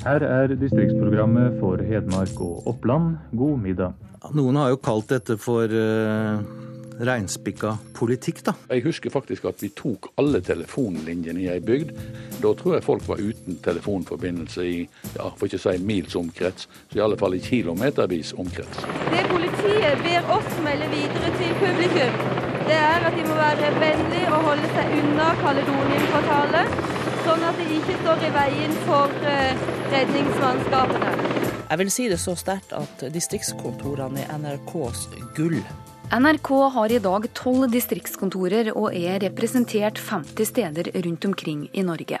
Her er distriktsprogrammet for Hedmark og Oppland. God middag. Noen har jo kalt dette for uh, reinspikka politikk, da. Jeg husker faktisk at vi tok alle telefonlinjene i ei bygd. Da tror jeg folk var uten telefonforbindelse i ja, for ikke å si mils omkrets, så i alle fall i kilometervis omkrets. Det politiet ber oss melde videre til publikum, det er at de må være vennlige og holde seg unna Kaledonien-kvartalet sånn at de ikke står i veien for eh, redningsmannskapene. Jeg vil si det så sterkt at distriktskontorene er NRKs gull. NRK har i dag tolv distriktskontorer og er representert 50 steder rundt omkring i Norge.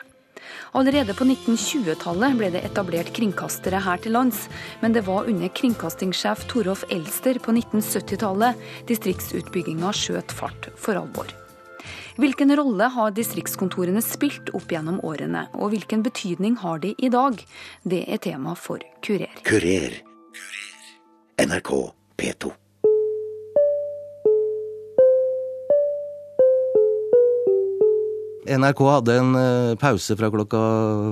Allerede på 1920-tallet ble det etablert kringkastere her til lands, men det var under kringkastingssjef Torolf Elster på 1970-tallet distriktsutbygginga skjøt fart for alvor. Hvilken rolle har distriktskontorene spilt opp gjennom årene, og hvilken betydning har de i dag? Det er tema for Kurer. Kurer. NRK P2. NRK hadde en uh, pause fra klokka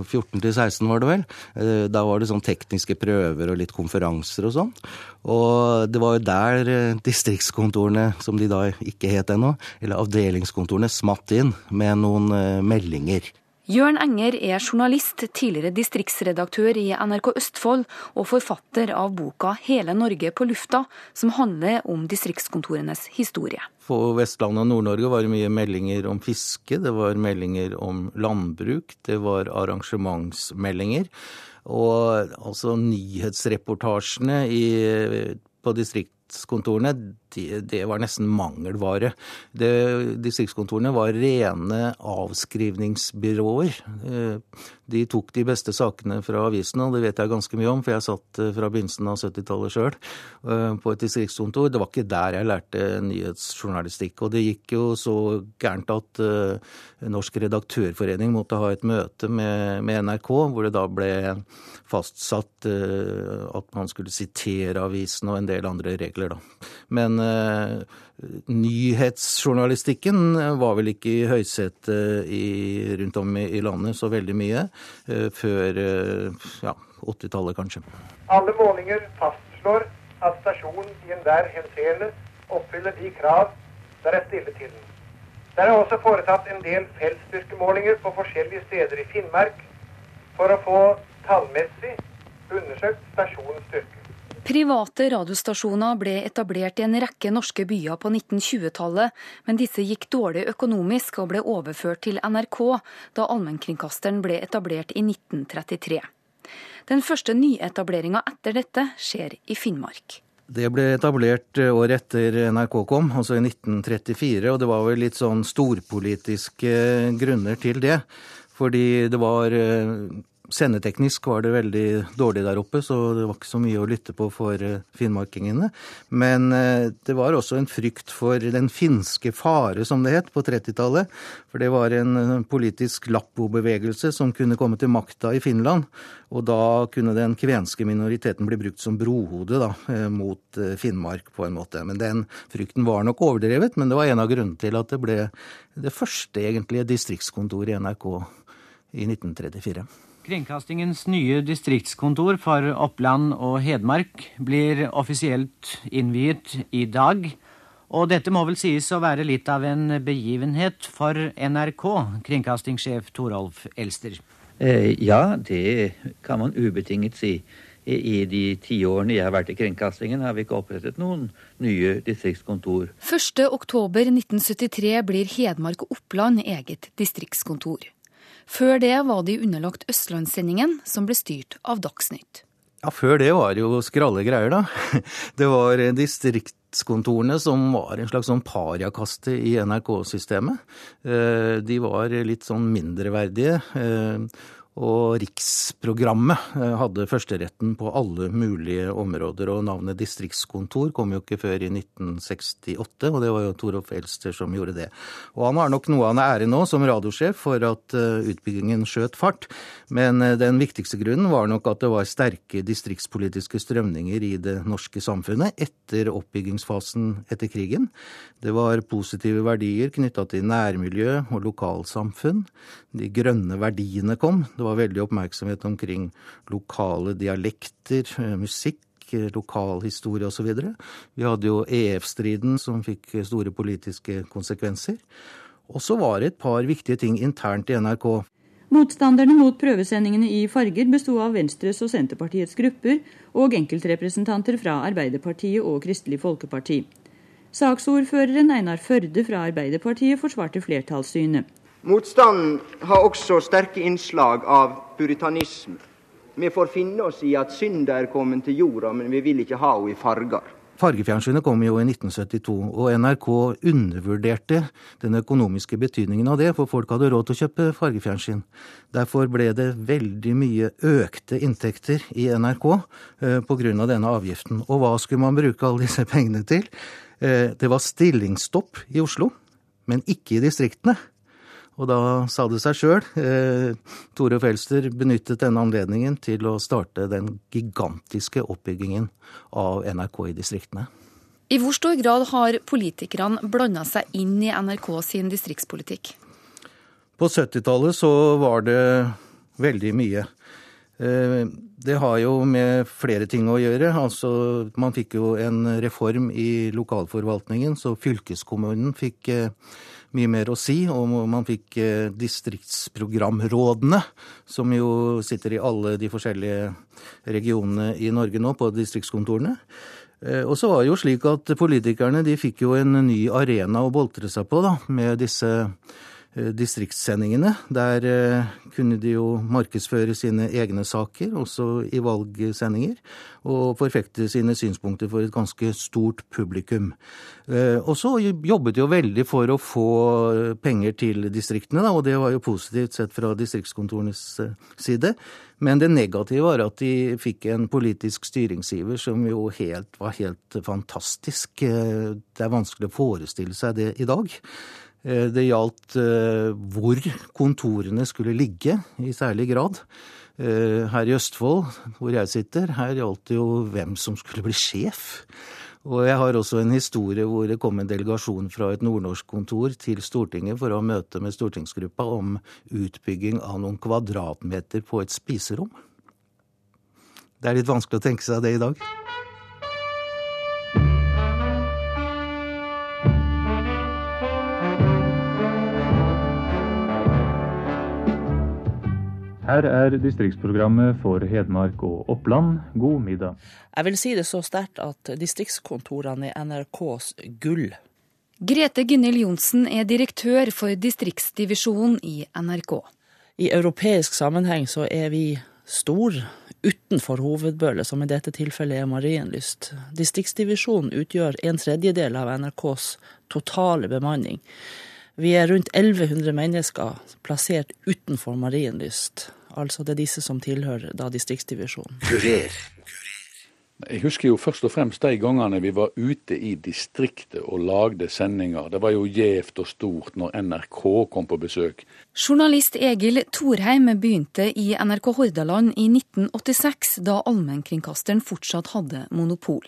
14 til 16, var det vel. Uh, da var det sånn tekniske prøver og litt konferanser og sånn. Og det var jo der uh, distriktskontorene, som de da ikke het ennå, eller avdelingskontorene, smatt inn med noen meldinger. Jørn Enger er journalist, tidligere distriktsredaktør i NRK Østfold og forfatter av boka 'Hele Norge på lufta', som handler om distriktskontorenes historie. På Vestlandet og Nord-Norge var det mye meldinger om fiske, det var meldinger om landbruk, det var arrangementsmeldinger. Og altså nyhetsreportasjene i, på distrikt distriktskontorene, det, det var nesten mangelvare. Det, distriktskontorene var rene avskrivningsbyråer. Eh, de tok de beste sakene fra avisene, og det vet jeg ganske mye om, for jeg satt eh, fra begynnelsen av 70-tallet sjøl eh, på et distriktskontor. Det var ikke der jeg lærte nyhetsjournalistikk. Og det gikk jo så gærent at Norsk redaktørforening måtte ha et møte med, NRK, hvor det da ble fastsatt at man skulle sitere avisen og en del andre regler, da. Men nyhetsjournalistikken var vel ikke i høysetet rundt om i, landet så veldig mye uh, før uh, ja, 80-tallet, kanskje. Alle målinger fastslår at stasjonen i enhver henseende oppfyller de krav der er stille til den. Det er også foretatt en del feltstyrkemålinger på forskjellige steder i Finnmark for å få tallmessig undersøkt stasjonens styrke. Private radiostasjoner ble etablert i en rekke norske byer på 1920-tallet, men disse gikk dårlig økonomisk og ble overført til NRK da allmennkringkasteren ble etablert i 1933. Den første nyetableringa etter dette skjer i Finnmark. Det ble etablert året etter NRK kom, altså i 1934, og det var vel litt sånn storpolitiske grunner til det. Fordi det var Sendeteknisk var det veldig dårlig der oppe, så det var ikke så mye å lytte på for eh, finnmarkingene. Men eh, det var også en frykt for den finske fare, som det het, på 30-tallet. For det var en eh, politisk lappo-bevegelse som kunne komme til makta i Finland. Og da kunne den kvenske minoriteten bli brukt som brohode da, mot Finnmark, på en måte. Men den frykten var nok overdrevet, men det var en av grunnene til at det ble det første egentlige distriktskontoret i NRK i 1934. Kringkastingens nye distriktskontor for Oppland og Hedmark blir offisielt innviet i dag. Og dette må vel sies å være litt av en begivenhet for NRK, kringkastingssjef Torolf Elster? Eh, ja, det kan man ubetinget si. I, I de tiårene jeg har vært i kringkastingen, har vi ikke opprettet noen nye distriktskontor. 1.10.1973 blir Hedmark og Oppland eget distriktskontor. Før det var de underlagt Østlandssendingen, som ble styrt av Dagsnytt. Ja, Før det var det jo skralle greier, da. Det var distriktskontorene som var en slags sånn pariakaste i NRK-systemet. Eh, de var litt sånn mindreverdige. Og riksprogrammet eh, hadde førsteretten på alle mulige områder. Og navnet distriktskontor kom jo ikke før i 1968, og det var jo Torolf Elster som gjorde det. Og han har nok noe av ære nå som radiosjef for at eh, utbyggingen skjøt fart. Men eh, den viktigste grunnen var nok at det var sterke distriktspolitiske strømninger i det norske samfunnet etter oppbyggingsfasen etter krigen. Det var positive verdier knytta til nærmiljø og lokalsamfunn. De grønne verdiene kom. Det var veldig oppmerksomhet omkring lokale dialekter, eh, musikk, lokalhistorie osv. Vi hadde jo EF-striden som fikk store politiske konsekvenser. Og så var det et par viktige ting internt i NRK. Motstanderne mot prøvesendingene i farger besto av Venstres og Senterpartiets grupper og enkeltrepresentanter fra Arbeiderpartiet og Kristelig Folkeparti. Saksordføreren Einar Førde fra Arbeiderpartiet forsvarte flertallssynet. Motstanden har også sterke innslag av puritanisme. Vi får finne oss i at synda er kommet til jorda, men vi vil ikke ha henne i farger. Fargefjernsynet kom jo i 1972, og NRK undervurderte den økonomiske betydningen av det, for folk hadde råd til å kjøpe fargefjernsyn. Derfor ble det veldig mye økte inntekter i NRK eh, pga. denne avgiften. Og hva skulle man bruke alle disse pengene til? Eh, det var stillingsstopp i Oslo, men ikke i distriktene. Og da sa det seg sjøl. Eh, Tore Felster benyttet denne anledningen til å starte den gigantiske oppbyggingen av NRK i distriktene. I hvor stor grad har politikerne blanda seg inn i NRK sin distriktspolitikk? På 70-tallet så var det veldig mye. Eh, det har jo med flere ting å gjøre. Altså, man fikk jo en reform i lokalforvaltningen, så fylkeskommunen fikk eh, mye mer å si. Og man fikk eh, distriktsprogramrådene, som jo sitter i alle de forskjellige regionene i Norge nå, på distriktskontorene. Eh, og så var det jo slik at politikerne de fikk jo en ny arena å boltre seg på, da, med disse distriktssendingene. Der eh, kunne de jo markedsføre sine egne saker, også i valgsendinger, og forfekte sine synspunkter for et ganske stort publikum. Eh, og så jobbet de jo veldig for å få penger til distriktene, og det var jo positivt sett fra distriktskontorenes side. Men det negative var at de fikk en politisk styringsgiver som jo helt, var helt fantastisk. Det er vanskelig å forestille seg det i dag. Eh, det gjaldt eh, hvor kontorene skulle ligge, i særlig grad. Eh, her i Østfold, hvor jeg sitter, her gjaldt det jo hvem som skulle bli sjef. Og jeg har også en historie hvor det kom en delegasjon fra et nordnorsk kontor til Stortinget for å ha møte med stortingsgruppa om utbygging av noen kvadratmeter på et spiserom. Det er litt vanskelig å tenke seg det i dag. Her er distriktsprogrammet for Hedmark og Oppland. God middag. Jeg vil si det så sterkt at distriktskontorene er NRKs gull. Grete Gunhild Johnsen er direktør for distriktsdivisjonen i NRK. I europeisk sammenheng så er vi stor utenfor hovedbølet, som i dette tilfellet er Marienlyst. Distriktsdivisjonen utgjør en tredjedel av NRKs totale bemanning. Vi er rundt 1100 mennesker plassert utenfor Marienlyst. Altså det er disse som tilhører da distriktsdivisjonen. Kurer. Jeg husker jo først og fremst de gangene vi var ute i distriktet og lagde sendinger. Det var jo gjevt og stort når NRK kom på besøk. Journalist Egil Thorheim begynte i NRK Hordaland i 1986, da allmennkringkasteren fortsatt hadde monopol.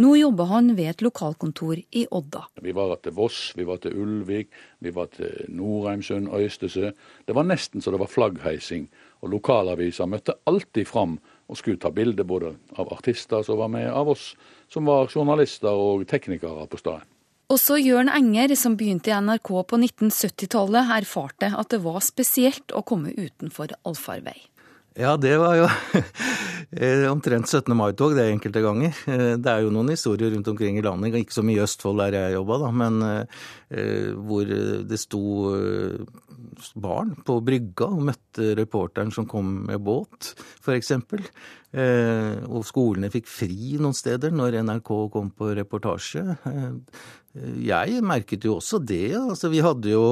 Nå jobber han ved et lokalkontor i Odda. Vi var til Voss, vi var til Ulvik, vi var til Norheimsund, Øystesø. Det var nesten så det var flaggheising. Og lokalaviser møtte alltid fram og skulle ta bilde både av artister som var med, av oss som var journalister og teknikere på stedet. Også Jørn Enger, som begynte i NRK på 1970-tallet, erfarte at det var spesielt å komme utenfor allfarvei. Ja, det var jo eh, omtrent 17. mai-tog det enkelte ganger. Eh, det er jo noen historier rundt omkring i landet, ikke så mye i Østfold der jeg jobba, da, men eh, hvor det sto barn på brygga og møtte reporteren som kom med båt, f.eks. Og skolene fikk fri noen steder når NRK kom på reportasje. Jeg merket jo også det. altså Vi hadde jo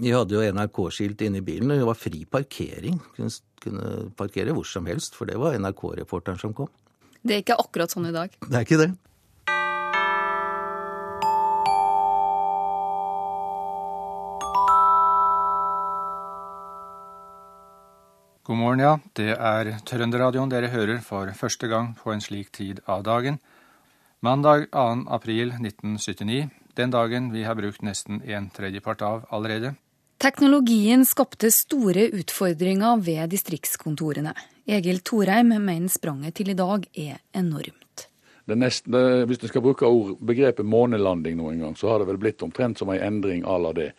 vi hadde jo NRK-skilt inne i bilen, og det var fri parkering. Kunne, kunne parkere hvor som helst, for det var NRK-reporteren som kom. Det er ikke akkurat sånn i dag? Det er ikke det. God morgen, ja. Det er Trønderradioen dere hører for første gang på en slik tid av dagen. Mandag 2. april 1979 den dagen vi har brukt nesten en tredjepart av allerede. Teknologien skapte store utfordringer ved distriktskontorene. Egil Thorheim mener spranget til i dag er enormt. Det neste, hvis du skal bruke ord, begrepet månelanding noen gang, så har det vel blitt omtrent som en endring à la det.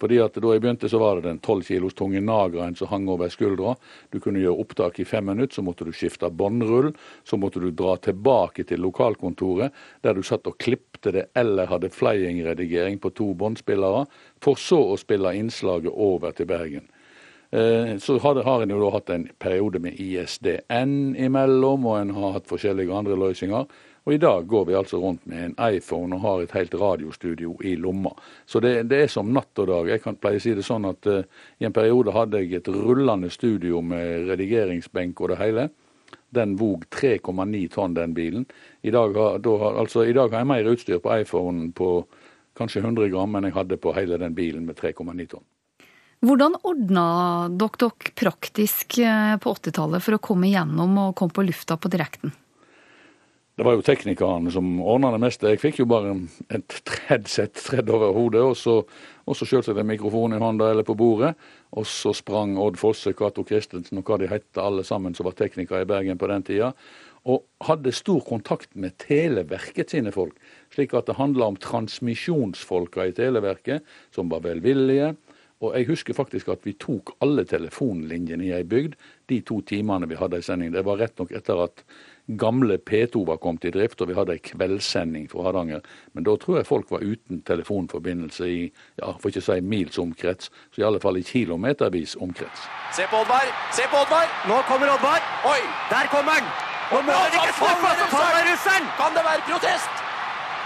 Fordi at Da jeg begynte, så var det den tolv kilos tunge nageren som hang over skuldra. Du kunne gjøre opptak i fem minutter, så måtte du skifte båndrull. Så måtte du dra tilbake til lokalkontoret, der du satt og klippte det eller hadde flying-redigering på to båndspillere, for så å spille innslaget over til Bergen. Eh, så har, en jo da hatt en periode med ISDN imellom, og en har hatt forskjellige andre løsninger. Og i dag går vi altså rundt med en iPhone og har et helt radiostudio i lomma. Så det, det er som natt og dag. Jeg kan pleie å si det sånn at uh, i en periode hadde jeg et rullende studio med redigeringsbenk og det hele. Den vog 3,9 tonn, den bilen. I dag, har, da, altså, I dag har jeg mer utstyr på iPhonen på kanskje 100 gram enn jeg hadde på hele den bilen med 3,9 tonn. Hvordan ordna dere dere praktisk eh, på 80-tallet for å komme gjennom og komme på lufta på direkten? Det var jo teknikerne som ordna det meste. Jeg fikk jo bare et headset tredd over hodet, og så, og så jeg en mikrofon i hånda eller på bordet. Og så sprang Odd Fosse, Cato Christensen og hva de hette, alle sammen som var teknikere i Bergen på den tida. Og hadde stor kontakt med Televerket sine folk. Slik at det handla om transmisjonsfolka i Televerket, som var velvillige. Og jeg husker faktisk at vi tok alle telefonlinjene i ei bygd de to timene vi hadde ei sending. Det var rett nok etter at gamle P2 var kommet i drift, og vi hadde ei kveldssending fra Hardanger. Men da tror jeg folk var uten telefonforbindelse i ja, for ikke å si mils omkrets, så i alle fall i kilometervis omkrets. Se på Oddvar! Se på Oddvar! Nå kommer Oddvar! Oi! Der kommer han! Nå må det ikke snakk om tar han russeren! Kan det være protest?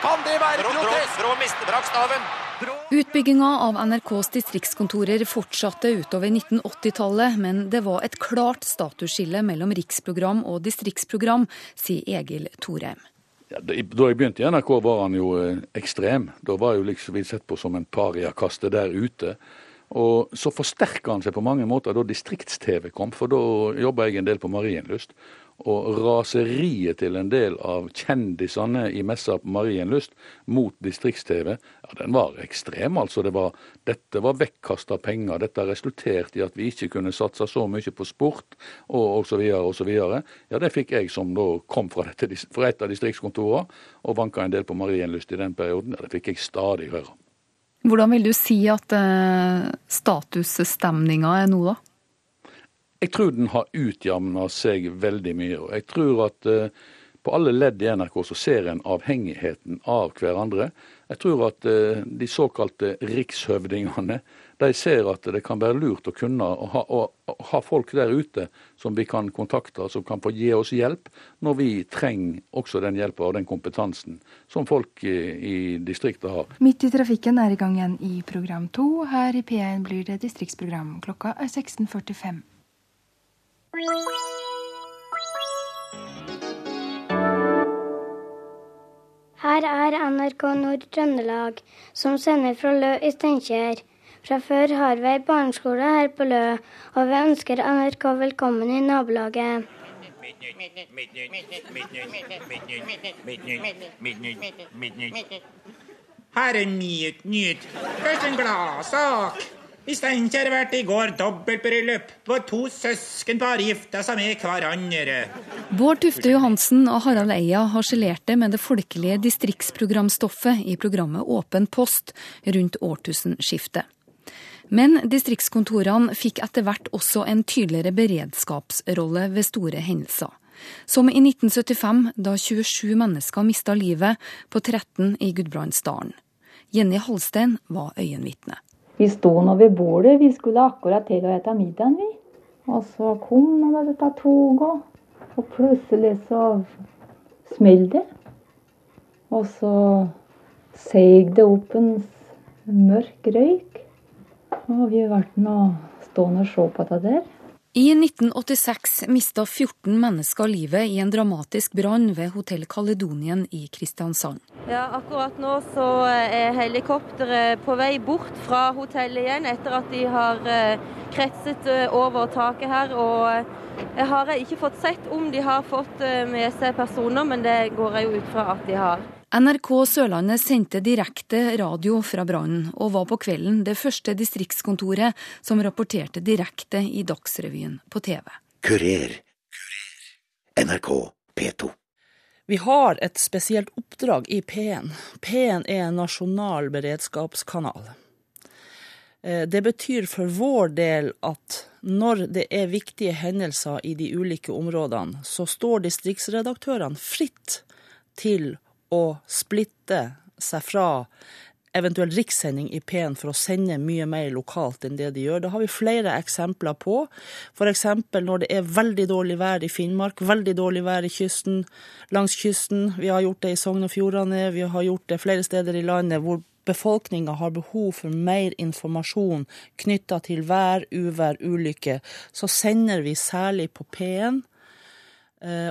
Kan det være protest? Brå miste brakk staven. Utbygginga av NRKs distriktskontorer fortsatte utover 1980-tallet, men det var et klart statusskille mellom riksprogram og distriktsprogram, sier Egil Thorheim. Ja, da jeg begynte i NRK var han jo eh, ekstrem. Da var jeg jo liksom sett på som en pariakaste der ute. Og så forsterka han seg på mange måter da distrikts-TV kom, for da jobba jeg en del på Marienlyst. Og raseriet til en del av kjendisene i messa på Marienlyst mot distrikts-TV, ja, den var ekstrem. altså. Det var, dette var vekkasta penger. Dette resulterte i at vi ikke kunne satse så mye på sport og osv. osv. Ja, det fikk jeg som da kom fra, dette, fra et av distriktskontorene og vanka en del på Marienlyst i den perioden. Ja, det fikk jeg stadig høre. Hvordan vil du si at eh, statusstemninga er nå, da? Jeg tror den har utjamna seg veldig mye. og Jeg tror at uh, på alle ledd i NRK så ser en avhengigheten av hverandre. Jeg tror at uh, de såkalte rikshøvdingene de ser at det kan være lurt å kunne å ha, å, ha, folk der ute som vi kan kontakte, som kan få gi oss hjelp når vi trenger også den hjelpa og den kompetansen som folk i, i distriktet har. Midt i trafikken er i gang igjen i program to. Her i P1 blir det distriktsprogram. Klokka er 16.45. Her er NRK Nord-Trøndelag, som sender fra Lø i Steinkjer. Fra før har vi ei barneskole her på Lø, og vi ønsker NRK velkommen i nabolaget. Her er Nytt Nytt. Først en gladsak. I Steinkjer vært i går dobbeltbryllup, hvor to søskenpar gifta seg med hverandre. Bård Tufte Johansen og Harald Eia harselerte med det folkelige distriktsprogramstoffet i programmet Åpen post rundt årtusenskiftet. Men distriktskontorene fikk etter hvert også en tydeligere beredskapsrolle ved store hendelser. Som i 1975, da 27 mennesker mista livet på 13 i Gudbrandsdalen. Jenny Halstein var øyenvitne. Vi sto nå ved bordet, vi skulle akkurat til å ete middagen, vi. Og så kom nå dette toget, og plutselig så smell det. Og så seig det opp en mørk røyk. Og vi ble nå stående og se på det der. I 1986 mista 14 mennesker livet i en dramatisk brann ved Hotell Caledonien i Kristiansand. Ja, Akkurat nå så er helikopteret på vei bort fra hotellet igjen, etter at de har eh, kretset eh, over taket her. og eh, Jeg har ikke fått sett om de har fått med seg personer, men det går jeg jo ut fra at de har. NRK Sørlandet sendte direkte radio fra brannen, og var på kvelden det første distriktskontoret som rapporterte direkte i Dagsrevyen på TV. Kurer. NRK P2. Vi har et spesielt oppdrag i P1. P1 er en nasjonal beredskapskanal. Eh, det betyr for vår del at når det er viktige hendelser i de ulike områdene, så står distriktsredaktørene fritt til å splitte seg fra eventuell rikssending i P1 for å sende mye mer lokalt enn det de gjør. Det har vi flere eksempler på. F.eks. når det er veldig dårlig vær i Finnmark, veldig dårlig vær i kysten, langs kysten. Vi har gjort det i Sogn og Fjordane, vi har gjort det flere steder i landet hvor befolkninga har behov for mer informasjon knytta til vær, uvær, ulykker. Så sender vi særlig på P1 Eh,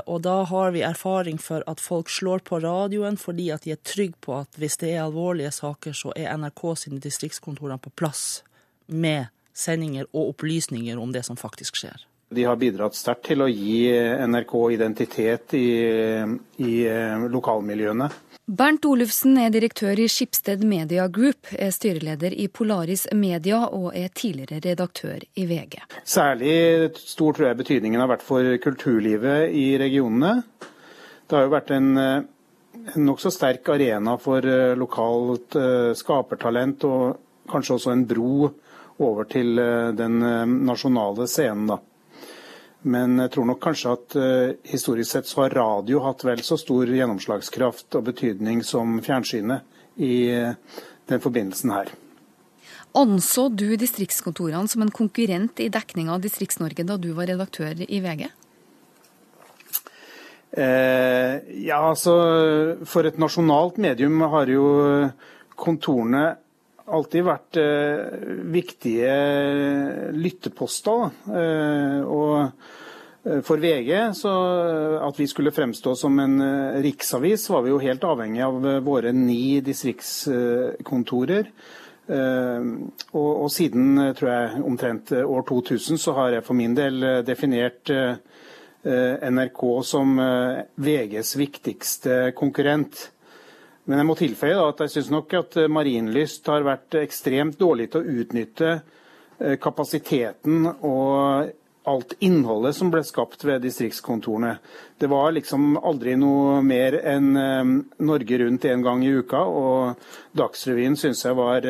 og da har vi erfaring for at folk slår på radioen fordi at de er trygge på at hvis det er alvorlige saker, så er NRK sine distriktskontorer på plass med sendinger og opplysninger om det som faktisk skjer. De har bidratt sterkt til å gi NRK identitet i, i eh, lokalmiljøene. Bernt Olufsen er direktør i Skipsted Media Group, er styreleder i Polaris Media og er tidligere redaktør i VG. Særlig stor tror jeg betydningen har vært for kulturlivet i regionene. Det har jo vært en, en nokså sterk arena for eh, lokalt uh, skapertalent, og kanskje også en bro over til den nasjonale scenen. da. Men jeg tror nok kanskje at uh, historisk sett så har radio hatt vel så stor gjennomslagskraft og betydning som fjernsynet i uh, den forbindelsen her. Anså du distriktskontorene som en konkurrent i dekning av Distrikts-Norge da du var redaktør i VG? Eh, ja, altså For et nasjonalt medium har jo kontorene alltid vært eh, viktige lytteposter. Eh, og eh, for VG, så at vi skulle fremstå som en riksavis, var vi jo helt avhengig av våre ni distriktskontorer. Og, og, siden tror jeg omtrent år 2000 så har jeg for min del definert NRK som VGs viktigste konkurrent. Men jeg må tilføye at jeg syns nok at eh, Marienlyst har vært ekstremt dårlig til å utnytte eh, kapasiteten og alt innholdet som ble skapt ved distriktskontorene. Det var liksom aldri noe mer enn eh, Norge Rundt én gang i uka, og Dagsrevyen syns jeg var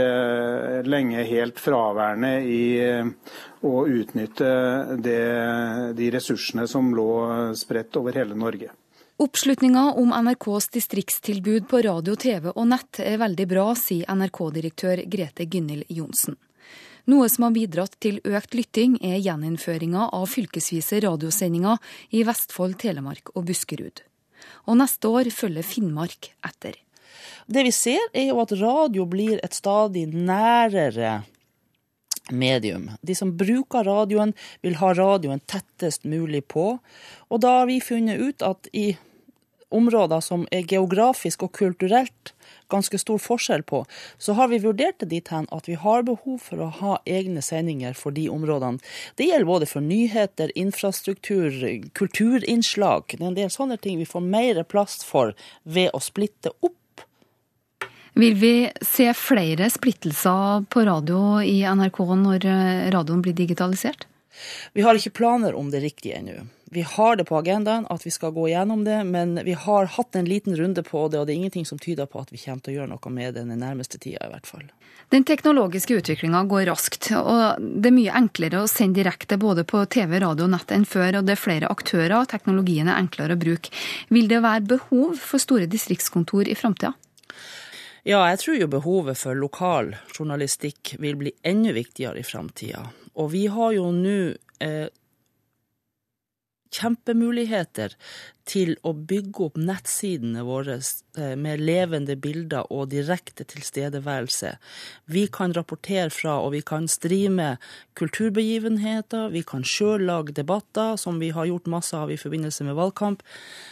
lenge helt fraværende i å utnytte det, de ressursene som lå spredt over hele Norge. Oppslutninga om NRKs distriktstilbud på radio, TV og nett er veldig bra, sier NRK-direktør Grete Gynnhild Johnsen. Noe som har bidratt til økt lytting, er gjeninnføringa av fylkesvise radiosendinger i Vestfold, Telemark og Buskerud. Og neste år følger Finnmark etter. Det vi ser, er jo at radio blir et stadig nærere medium. De som bruker radioen, vil ha radioen tettest mulig på. Og da har vi funnet ut at i områder som er geografisk og kulturelt ganske stor forskjell på, så har vi vurdert det dit hen at vi har behov for å ha egne sendinger for de områdene. Det gjelder både for nyheter, infrastruktur, kulturinnslag. Det er en del sånne ting vi får mer plass for ved å splitte opp vil vi se flere splittelser på radio i NRK når radioen blir digitalisert? Vi har ikke planer om det riktige ennå. Vi har det på agendaen at vi skal gå gjennom det, men vi har hatt en liten runde på det, og det er ingenting som tyder på at vi kommer til å gjøre noe med det den nærmeste tida, i hvert fall. Den teknologiske utviklinga går raskt, og det er mye enklere å sende direkte både på TV, radio og nett enn før, og det er flere aktører, og teknologien er enklere å bruke. Vil det være behov for store distriktskontor i framtida? Ja, jeg tror jo behovet for lokal journalistikk vil bli enda viktigere i framtida. Og vi har jo nå eh, kjempemuligheter til å bygge opp nettsidene våre eh, med levende bilder og direkte tilstedeværelse. Vi kan rapportere fra, og vi kan streame kulturbegivenheter, vi kan sjøl lage debatter, som vi har gjort masse av i forbindelse med valgkamp.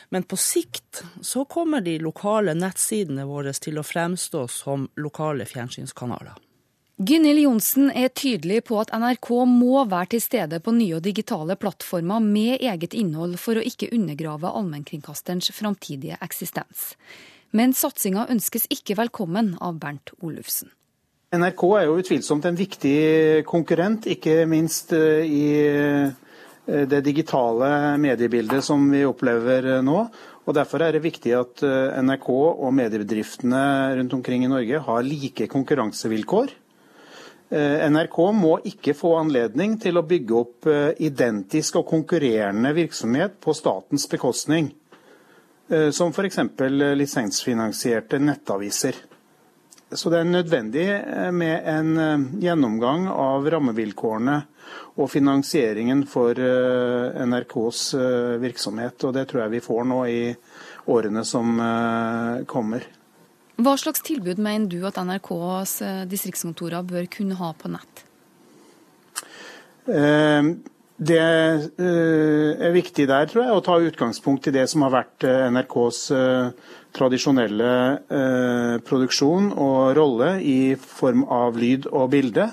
Men på sikt så kommer de lokale nettsidene våre til å fremstå som lokale fjernsynskanaler. Gunhild Johnsen er tydelig på at NRK må være til stede på nye og digitale plattformer med eget innhold for å ikke undergrave allmennkringkasterens framtidige eksistens. Men satsinga ønskes ikke velkommen av Bernt Olufsen. NRK er jo utvilsomt en viktig konkurrent, ikke minst eh, i eh, det digitale mediebildet som vi opplever nå. Og Derfor er det viktig at NRK og mediebedriftene rundt omkring i Norge har like konkurransevilkår. Eh, NRK må ikke få anledning til å bygge opp eh, identisk og konkurrerende virksomhet på statens bekostning, eh, som f.eks. lisensfinansierte nettaviser. Så det er nødvendig med en gjennomgang av rammevilkårene og finansieringen for NRKs virksomhet. Og det tror jeg vi får nå i årene som kommer. Hva slags tilbud mener du at NRKs eh, distriktskontorer bør kunne ha på nett? Eh, det eh, er viktig der, tror jeg, å ta utgangspunkt i det som har vært NRKs tradisjonelle produksjon og rolle i form av lyd og bilde.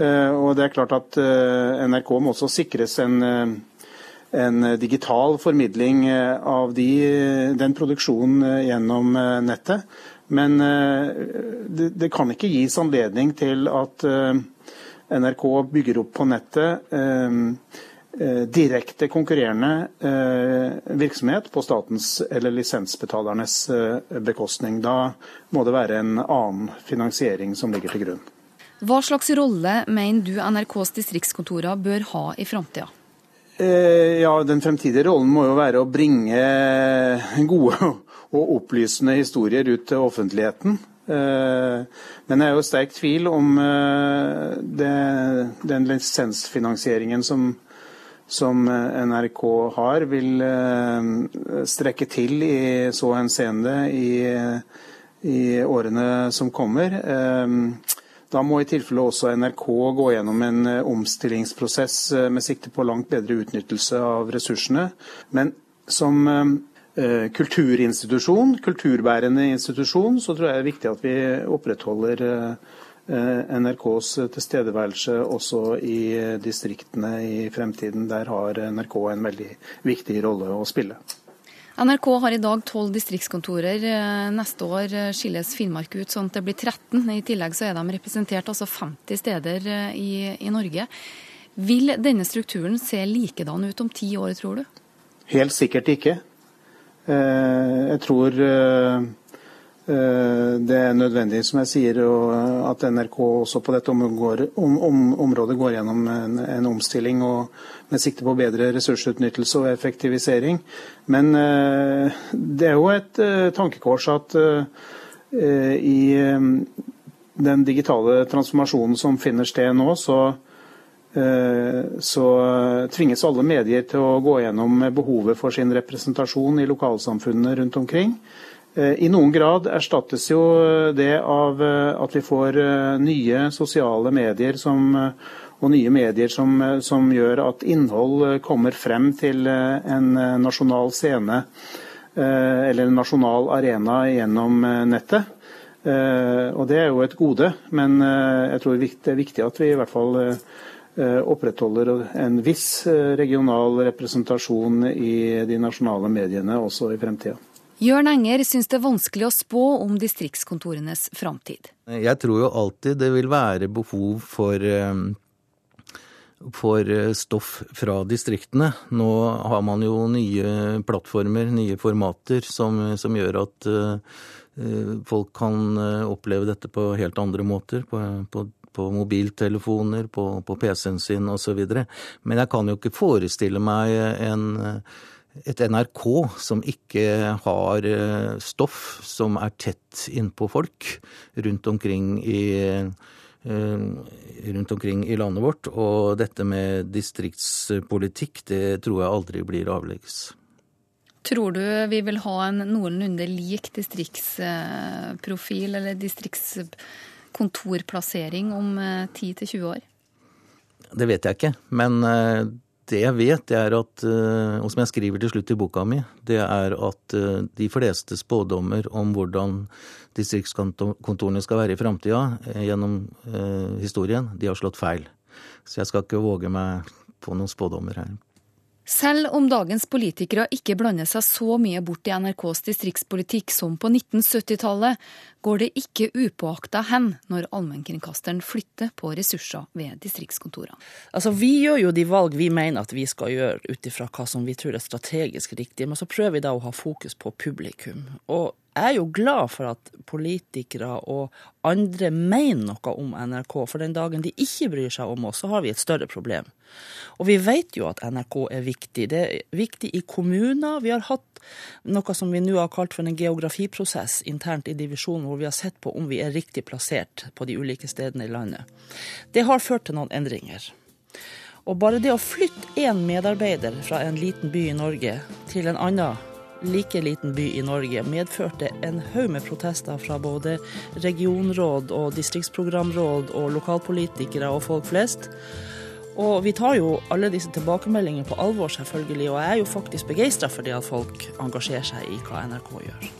Og det er klart at NRK må også sikres en, en digital formidling av de, den produksjonen gjennom nettet. Men eh, det, det, kan ikke gis anledning til at eh, NRK bygger opp på nettet eh, direkte konkurrerende virksomhet på statens eller lisensbetalernes bekostning. Da må det være en annen finansiering som ligger til grunn. Hva slags rolle mener du NRKs distriktskontorer bør ha i framtida? Ja, Den fremtidige rollen må jo være å bringe gode og opplysende historier ut til offentligheten. Eh, men jeg er jo sterk tvil om eh, det, den lisensfinansieringen som, som, NRK har, vil eh, strekke til i så henseende i, i årene som kommer. Da må i tilfelle også NRK gå gjennom en omstillingsprosess med sikte på langt bedre utnyttelse av ressursene. Men som Eh, kulturinstitusjon, kulturbærende institusjon, så tror jeg det er viktig at vi opprettholder eh, NRKs tilstedeværelse også i distriktene i fremtiden. Der har NRK en veldig viktig rolle å spille. NRK har i dag tolv distriktskontorer. Eh, neste år skilles Finnmark ut sånn at det blir 13. I tillegg så er de representert altså 50 steder i, i Norge. Vil denne strukturen se likedan ut om ti år, tror du? Helt sikkert ikke. Eh, jeg tror eh, eh, det er nødvendig, som jeg sier, at NRK også på dette området går gjennom en, omstilling med sikte på bedre ressursutnyttelse og effektivisering. Men det er jo et tankekors at i den digitale transformasjonen som finner sted nå, så så tvinges alle medier til å gå gjennom behovet for sin representasjon i lokalsamfunnene rundt omkring. Eh, I noen grad erstattes jo det av eh, at vi får nye sosiale medier som, og nye medier som, som, gjør at innhold kommer frem til en nasjonal scene eller en nasjonal arena gjennom nettet. Og Det er jo et gode, men jeg tror det er viktig at vi i hvert fall Eh, opprettholder en viss eh, regional representasjon i de nasjonale mediene også i fremtida. Jørn Enger syns det er vanskelig å spå om distriktskontorenes framtid. Jeg tror jo alltid det vil være behov for, eh, for stoff fra distriktene. Nå har man jo nye plattformer, nye formater, som, som gjør at folk kan oppleve dette på helt andre måter. På, på på mobiltelefoner, på, på PC-en sin osv. Men jeg kan jo ikke forestille meg en, et NRK som ikke har eh, stoff som er tett innpå folk rundt omkring i eh, rundt omkring i landet vårt. Og dette med distriktspolitikk, det tror jeg aldri blir avleggs. Tror du vi vil ha en noenlunde lik distriktsprofil eller distrikts kontorplassering om 10-20 eh, år? Det vet jeg ikke, men eh, det jeg vet, er at, eh, og som jeg skriver til slutt i boka mi, det er at de fleste spådommer om hvordan distriktskontorene skal være i framtida gjennom historien, de har slått feil. Så jeg skal ikke våge meg på noen spådommer her. Selv om dagens politikere ikke blander seg så mye bort i NRKs distriktspolitikk som på 1970-tallet, går det ikke upåakta hen når allmennkringkasteren flytter på ressurser ved distriktskontorene. Altså, Vi gjør jo de valg vi mener at vi skal gjøre ut ifra hva som vi tror er strategisk riktig, men så prøver vi da å ha fokus på publikum. Og er jo glad for at politikere og andre mener noe om NRK, for den dagen de ikke bryr seg om oss, så har vi et større problem. Og vi vet jo at NRK er viktig. Det er viktig i kommuner. Vi har hatt noe som vi nå har kalt for en geografiprosess internt i divisjonen, hvor vi har sett på om vi er riktig plassert på de ulike stedene i landet. Det har ført til noen endringer. Og bare det å flytte én medarbeider fra en liten by i Norge til en annen like liten by i Norge medførte en haug med protester fra både regionråd og distriktsprogramråd og lokalpolitikere og folk flest. Og vi tar jo alle disse tilbakemeldingene på alvor, selvfølgelig, og jeg er jo faktisk begeistra for det at folk engasjerer seg i hva NRK gjør.